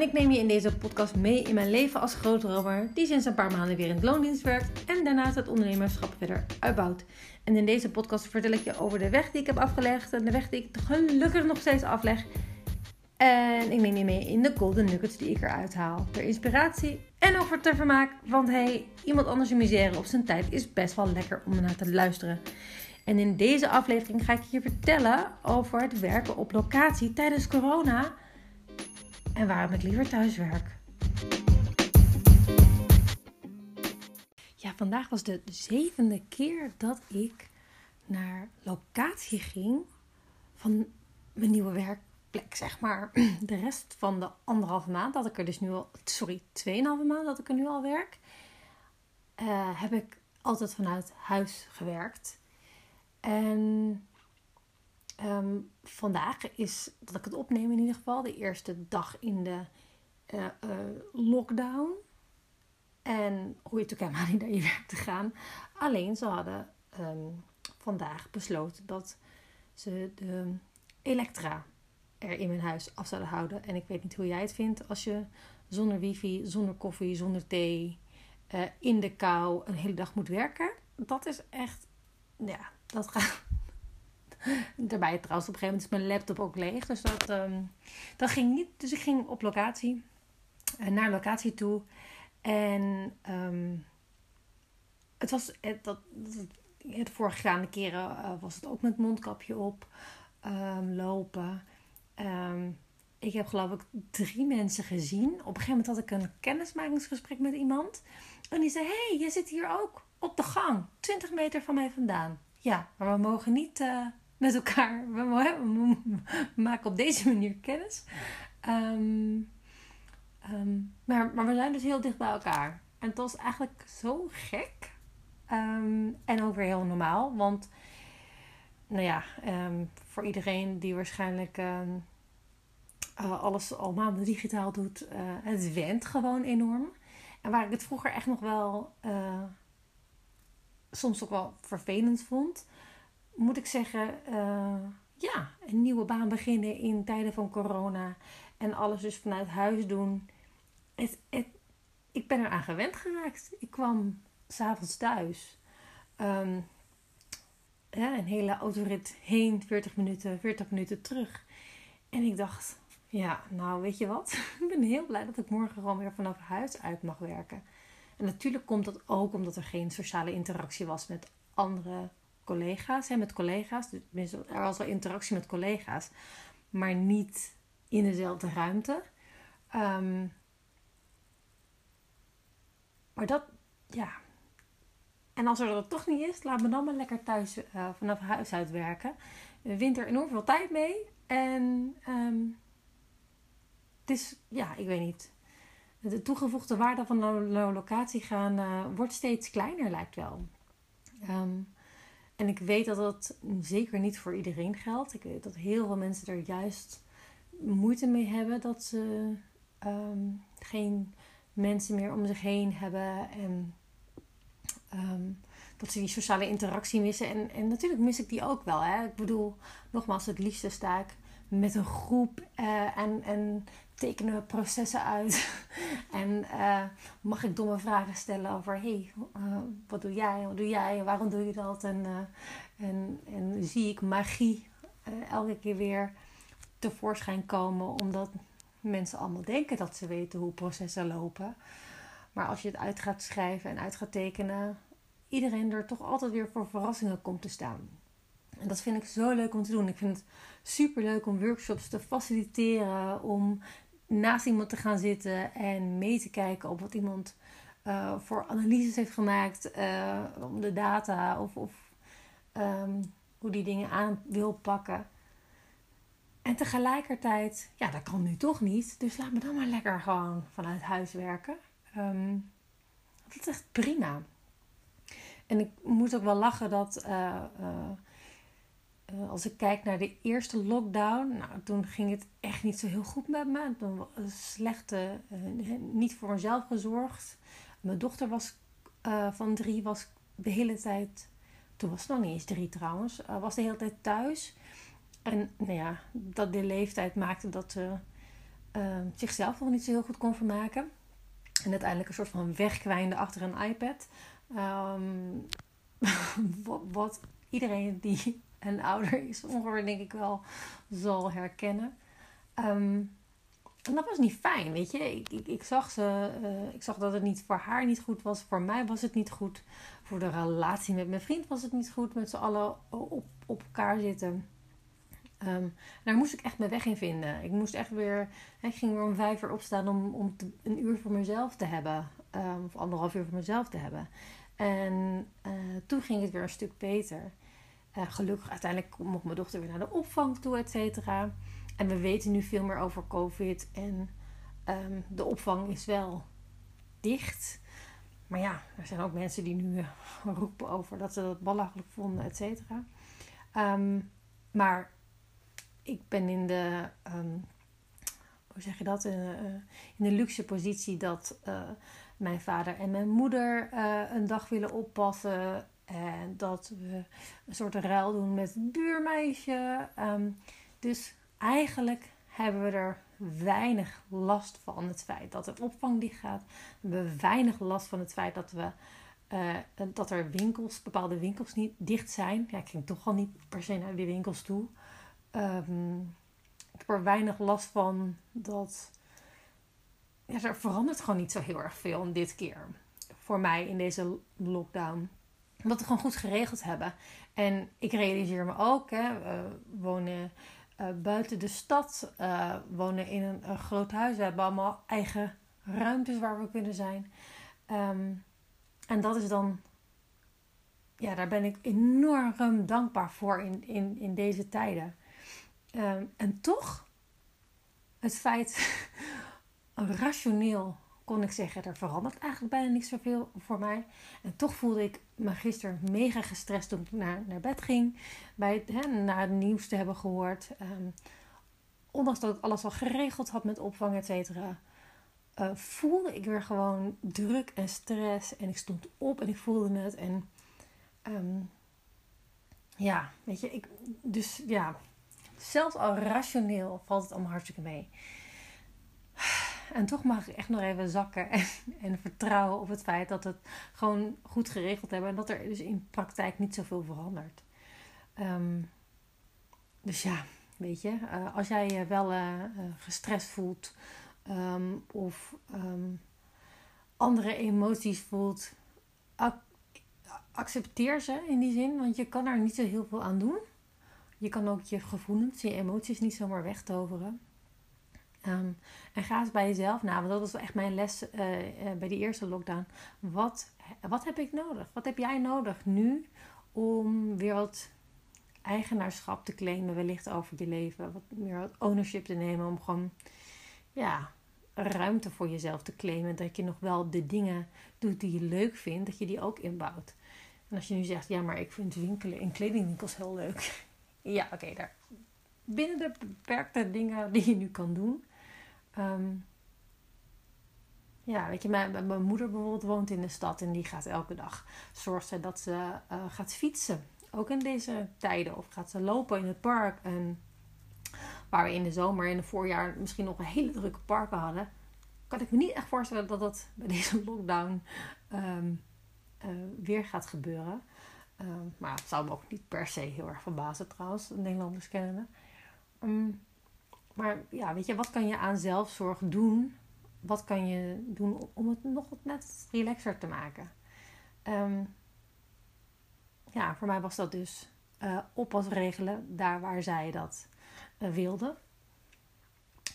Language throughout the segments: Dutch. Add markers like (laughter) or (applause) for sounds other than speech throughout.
En ik neem je in deze podcast mee in mijn leven als grootdromer, die sinds een paar maanden weer in het loondienst werkt en daarnaast het ondernemerschap verder uitbouwt. En in deze podcast vertel ik je over de weg die ik heb afgelegd en de weg die ik gelukkig nog steeds afleg. En ik neem je mee in de golden nuggets die ik eruit haal. Ter inspiratie en ook voor te vermaak, want hey, iemand anders in misère op zijn tijd is best wel lekker om naar te luisteren. En in deze aflevering ga ik je vertellen over het werken op locatie tijdens corona en waarom ik liever thuis werk. Ja, vandaag was de zevende keer dat ik naar locatie ging van mijn nieuwe werkplek, zeg maar. (clears throat) De rest van de anderhalve maand dat ik er dus nu al, sorry, tweeënhalve maand dat ik er nu al werk, uh, heb ik altijd vanuit huis gewerkt. En Ehm, vandaag is, dat ik het opneem in ieder geval, de eerste dag in de uh, uh, lockdown. En hoe je natuurlijk helemaal (laughs) niet naar je werk te gaan. Alleen ze hadden um, vandaag besloten dat ze de elektra er in mijn huis af zouden houden. En ik weet niet hoe jij het vindt als je zonder wifi, zonder koffie, zonder thee, uh, in de kou een hele dag moet werken. Dat is echt, ja, dat gaat (laughs) Daarbij trouwens, op een gegeven moment is mijn laptop ook leeg. Dus dat, um, dat ging niet. Dus ik ging op locatie. Uh, naar locatie toe. En um, het was... Het, dat, de vorige keren uh, was het ook met mondkapje op. Um, lopen. ik heb geloof ik drie mensen gezien. Op een gegeven moment had ik een kennismakingsgesprek met iemand. En die zei, hey, jij zit hier ook op de gang. 20 meter van mij vandaan. Ja, maar we mogen niet met elkaar. We, maken op deze manier kennis. Ehm, ehm, maar, maar we zijn dus heel dicht bij elkaar. En het was eigenlijk zo gek. Ehm, en ook weer heel normaal. Want, nou ja, voor iedereen die waarschijnlijk uh, alles al maanden digitaal doet, uh, het went gewoon enorm. En waar ik het vroeger echt nog wel uh, soms ook wel vervelend vond, moet ik zeggen, uh, ja, een nieuwe baan beginnen in tijden van corona en alles dus vanuit huis doen. Het, ik ben eraan gewend geraakt. Ik kwam s'avonds thuis. Um, ja, een hele autorit heen, 40 minuten, 40 minuten terug. En ik dacht, ja, nou weet je wat? (laughs) ik ben heel blij dat ik morgen gewoon weer vanaf huis uit mag werken. En natuurlijk komt dat ook omdat er geen sociale interactie was met andere collega's, hè, met collega's. Dus er was wel interactie met collega's, maar niet in dezelfde ruimte. Um, maar dat, ja. En als er dat toch niet is, laat me dan maar lekker thuis uh, vanaf huis uit werken. Je wint er enorm veel tijd mee. En um, het is, ja, ik weet niet. De toegevoegde waarde van een locatie gaan uh, wordt steeds kleiner, lijkt wel. Um, en ik weet dat dat zeker niet voor iedereen geldt. Ik weet dat heel veel mensen er juist moeite mee hebben dat ze um, geen mensen meer om zich heen hebben. En um, dat ze die sociale interactie missen. En, en natuurlijk mis ik die ook wel. Hè? Ik bedoel, nogmaals, het liefste sta ik met een groep uh, en, en tekenen we processen uit. (laughs) en uh, mag ik domme vragen stellen over: hey, uh, wat doe jij? Wat doe jij? Waarom doe je dat? En, uh, en, en zie ik magie elke keer weer tevoorschijn komen, omdat mensen allemaal denken dat ze weten hoe processen lopen. Maar als je het uit gaat schrijven en uit gaat tekenen, iedereen er toch altijd weer voor verrassingen komt te staan. En dat vind ik zo leuk om te doen. Ik vind het super leuk om workshops te faciliteren, om naast iemand te gaan zitten en mee te kijken op wat iemand uh, voor analyses heeft gemaakt, uh, om de data of, of um, hoe die dingen aan wil pakken. En tegelijkertijd, ja, dat kan nu toch niet. Dus laat me dan maar lekker gewoon vanuit huis werken. Um, dat is echt prima. En ik moet ook wel lachen dat uh, uh, als ik kijk naar de eerste lockdown, nou, toen ging het echt niet zo heel goed met me. Toen was slechte, uh, niet voor mezelf gezorgd. Mijn dochter was uh, van drie, was de hele tijd, toen was het nog niet eens drie trouwens, was de hele tijd thuis. En nou ja, dat de leeftijd maakte dat ze zichzelf nog niet zo heel goed kon vermaken. En uiteindelijk een soort van wegkwijnde achter een iPad. Ehm, (laughs) wat, iedereen die een ouder (laughs) is, ongeveer denk ik wel, zal herkennen. Ehm, en dat was niet fijn, weet je. Ik, ik, ik zag ze, uh, ik zag dat het niet voor haar niet goed was. Voor mij was het niet goed. Voor de relatie met mijn vriend was het niet goed. Met z'n allen op, op elkaar zitten. Um, daar moest ik echt mijn weg in vinden. Ik moest echt weer. Ik ging weer om vijf uur opstaan om, om een uur voor mezelf te hebben. Um, of anderhalf uur voor mezelf te hebben. En uh, toen ging het weer een stuk beter. Uh, gelukkig uiteindelijk mocht mijn dochter weer naar de opvang toe, et cetera. En we weten nu veel meer over COVID. En um, de opvang is wel dicht. Maar ja, er zijn ook mensen die nu uh, roepen over dat ze dat belachelijk vonden, et cetera. Um, maar ik ben in de, um, hoe zeg je dat, in, uh, in de luxe positie dat mijn vader en mijn moeder een dag willen oppassen. En dat we een soort ruil doen met het buurmeisje. Um, dus eigenlijk hebben we er weinig last van het feit dat het opvang dicht gaat. We hebben weinig last van het feit dat we uh, dat er winkels, bepaalde winkels niet dicht zijn. Ja, ik ging toch al niet per se naar die winkels toe. Um, ik heb er weinig last van dat. Ja, er verandert gewoon niet zo heel erg veel dit keer. Voor mij in deze lockdown. Omdat we gewoon goed geregeld hebben. En ik realiseer me ook, hè, we wonen uh, buiten de stad, uh, wonen in een, groot huis. We hebben allemaal eigen ruimtes waar we kunnen zijn. Um, en dat is dan ja, daar ben ik enorm dankbaar voor in, in, in deze tijden. Um, en toch, het feit, (laughs) rationeel kon ik zeggen, er verandert eigenlijk bijna niet zoveel voor mij. En toch voelde ik me gisteren mega gestrest toen ik naar, naar bed ging. Bij hè, na het nieuws te hebben gehoord. Um, ondanks dat ik alles al geregeld had met opvang, et cetera. Uh, voelde ik weer gewoon druk en stress. En ik stond op en ik voelde het. En um, ja, weet je, ik, dus ja, zelfs al rationeel valt het allemaal hartstikke mee. En toch mag ik echt nog even zakken en, en vertrouwen op het feit dat het gewoon goed geregeld hebben. En dat er dus in praktijk niet zoveel verandert. Um, dus ja, weet je, uh, als jij je wel uh, gestrest voelt um, of um, andere emoties voelt, ac accepteer ze in die zin, want je kan er niet zo heel veel aan doen. Je kan ook je gevoelens, je emoties niet zomaar wegtoveren. Um, en ga eens bij jezelf na, want dat was echt mijn les uh, uh, bij die eerste lockdown. Wat, wat heb ik nodig? Wat heb jij nodig nu om weer wat eigenaarschap te claimen, wellicht over je leven? Wat meer wat ownership te nemen om gewoon, ja, ruimte voor jezelf te claimen. Dat je nog wel de dingen doet die je leuk vindt, dat je die ook inbouwt. En als je nu zegt, ja, maar ik vind winkelen in kledingwinkels heel leuk. (laughs) ja, oké, daar. Binnen de beperkte dingen die je nu kan doen. Um, ja, weet je, mijn, mijn moeder bijvoorbeeld woont in de stad en die gaat elke dag zorgen dat ze uh, gaat fietsen. Ook in deze tijden. Of gaat ze lopen in het park. En waar we in de zomer en het voorjaar misschien nog een hele drukke parken hadden. Kan ik me niet echt voorstellen dat dat bij deze lockdown um, uh, weer gaat gebeuren. Um, maar het zou me ook niet per se heel erg verbazen trouwens, Nederlanders kennende. Um, maar ja, weet je, wat kan je aan zelfzorg doen? Wat kan je doen om het nog wat net relaxer te maken? Um, ja, voor mij was dat dus uh, oppas regelen daar waar zij dat uh, wilde.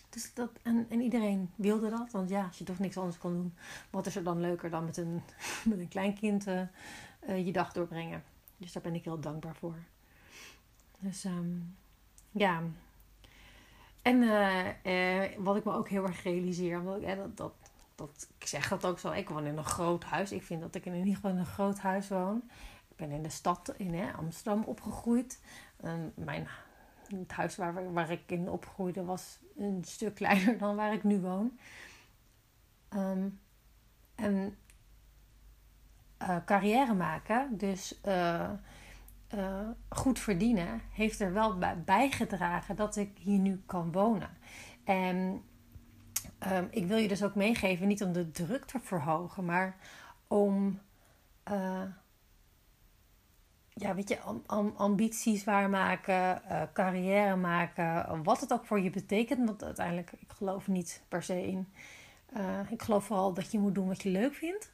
Dus dat, en, en iedereen wilde dat, want ja, als je toch niks anders kon doen, wat is er dan leuker dan met een, (laughs) met een kleinkind uh, je dag doorbrengen? Dus daar ben ik heel dankbaar voor. Dus um, ja. En uh, uh, wat ik me ook heel erg realiseer, omdat ik, dat, dat, dat, ik zeg dat ook zo, ik woon in een groot huis. Ik vind dat ik in ieder geval in een groot huis woon. Ik ben in de stad in Amsterdam opgegroeid. Mijn, het huis waar, waar ik in opgroeide was een stuk (laughs) kleiner dan waar ik nu woon. Um, en carrière maken, dus uh, goed verdienen, heeft er wel bij bijgedragen dat ik hier nu kan wonen. En Ehm, ik wil je dus ook meegeven, niet om de druk te verhogen, maar om uh, ja, weet je, ambities waarmaken, uh, carrière maken, wat het ook voor je betekent. Want uiteindelijk, ik geloof niet per se in. Ik geloof vooral dat je moet doen wat je leuk vindt.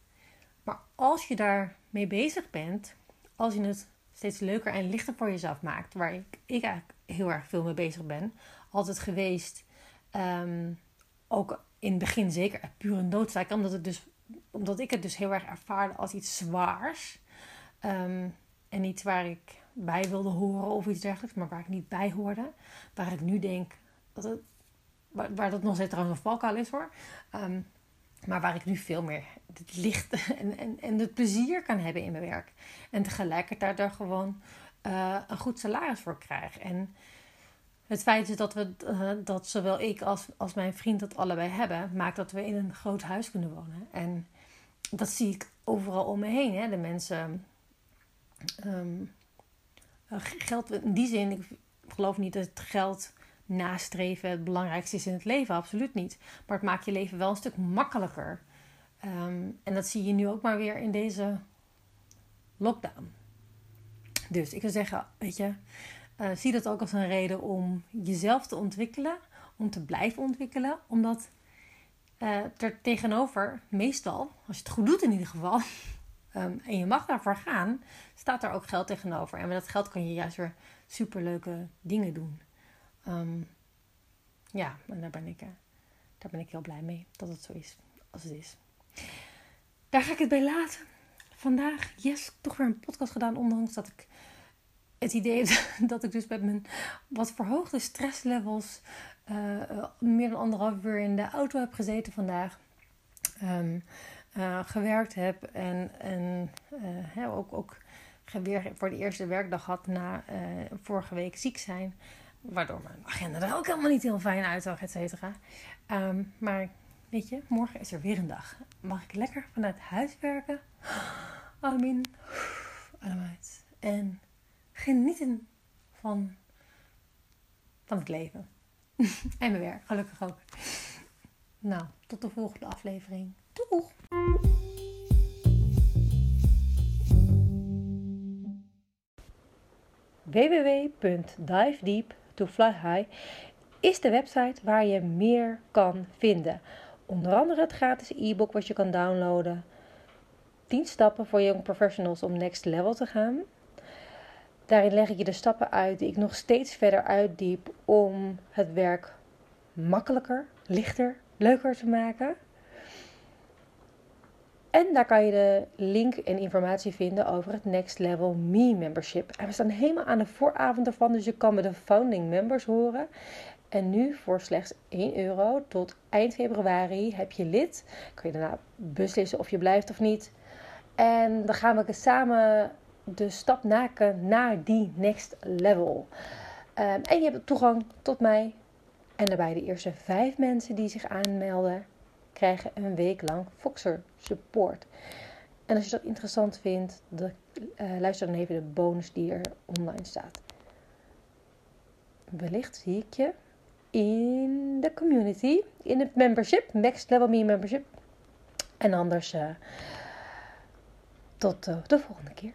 Maar als je daar mee bezig bent, als je het steeds leuker en lichter voor jezelf maakt, waar ik, ik eigenlijk heel erg veel mee bezig ben, altijd geweest. Um, ook in het begin zeker pure noodzaak, omdat, het dus, omdat ik het dus heel erg ervaarde als iets zwaars. Um, en iets waar ik bij wilde horen of iets dergelijks, maar waar ik niet bij hoorde. Waar ik nu denk dat het, waar, dat nog steeds trouwens een valkuil is hoor. Um, maar waar ik nu veel meer het licht (laughs) en, en, en het plezier kan hebben in mijn werk. En tegelijkertijd er gewoon uh, een goed salaris voor krijg. En het feit is dat, we, uh, dat zowel ik als, als mijn vriend dat allebei hebben, maakt dat we in een groot huis kunnen wonen. En dat zie ik overal om me heen. Hè. De mensen. Um, geld in die zin, ik geloof niet dat het geld nastreven het belangrijkste is in het leven, absoluut niet. Maar het maakt je leven wel een stuk makkelijker. Um, en dat zie je nu ook maar weer in deze lockdown. Dus ik zou zeggen, weet je, uh, zie dat ook als een reden om jezelf te ontwikkelen, om te blijven ontwikkelen, omdat uh, er tegenover, meestal, als je het goed doet in ieder geval, um, (laughs) en je mag daarvoor gaan, staat er ook geld tegenover. En met dat geld kan je juist weer superleuke dingen doen. Um, ja, en daar ben, ik, uh, daar ben ik heel blij mee dat het zo is als het is. Daar ga ik het bij laten. Vandaag, yes, toch weer een podcast gedaan, ondanks dat ik het idee (laughs) dat ik dus met mijn wat verhoogde stresslevels uh, meer dan anderhalf uur in de auto heb gezeten vandaag. Uh, gewerkt heb en, en ook, ook weer voor de eerste werkdag had na vorige week ziek zijn. Waardoor mijn agenda er ook helemaal niet heel fijn uitzag, et cetera. Um, maar weet je, morgen is er weer een dag. Mag ik lekker vanuit huis werken? (gasps) Amin. (sighs) Allemaal. En genieten van, van het leven. (laughs) en mijn werk, gelukkig ook. Nou, tot de volgende aflevering. Doeg! www.divedeep2flyhigh is de website waar je meer kan vinden. Onder andere het gratis e-book wat je kan downloaden. 10 stappen voor young professionals om next level te gaan. Daarin leg ik je de stappen uit die ik nog steeds verder uitdiep om het werk makkelijker, lichter, leuker te maken. En daar kan je de link en informatie vinden over het Next Level Me membership. En we staan helemaal aan de vooravond ervan, dus je kan met de founding members horen. En nu voor slechts 1 euro tot eind februari heb je lid. Kun je daarna beslissen of je blijft of niet. En dan gaan we samen de stap maken naar die next level. Um, en je hebt toegang tot mij. En daarbij de eerste vijf mensen die zich aanmelden, krijgen een week lang Foxer support. En als je dat interessant vindt, de, uh, luister dan even de bonus die er online staat. Wellicht zie ik je in de community, in het membership, Next Level Me membership. En anders uh, tot uh, de volgende keer.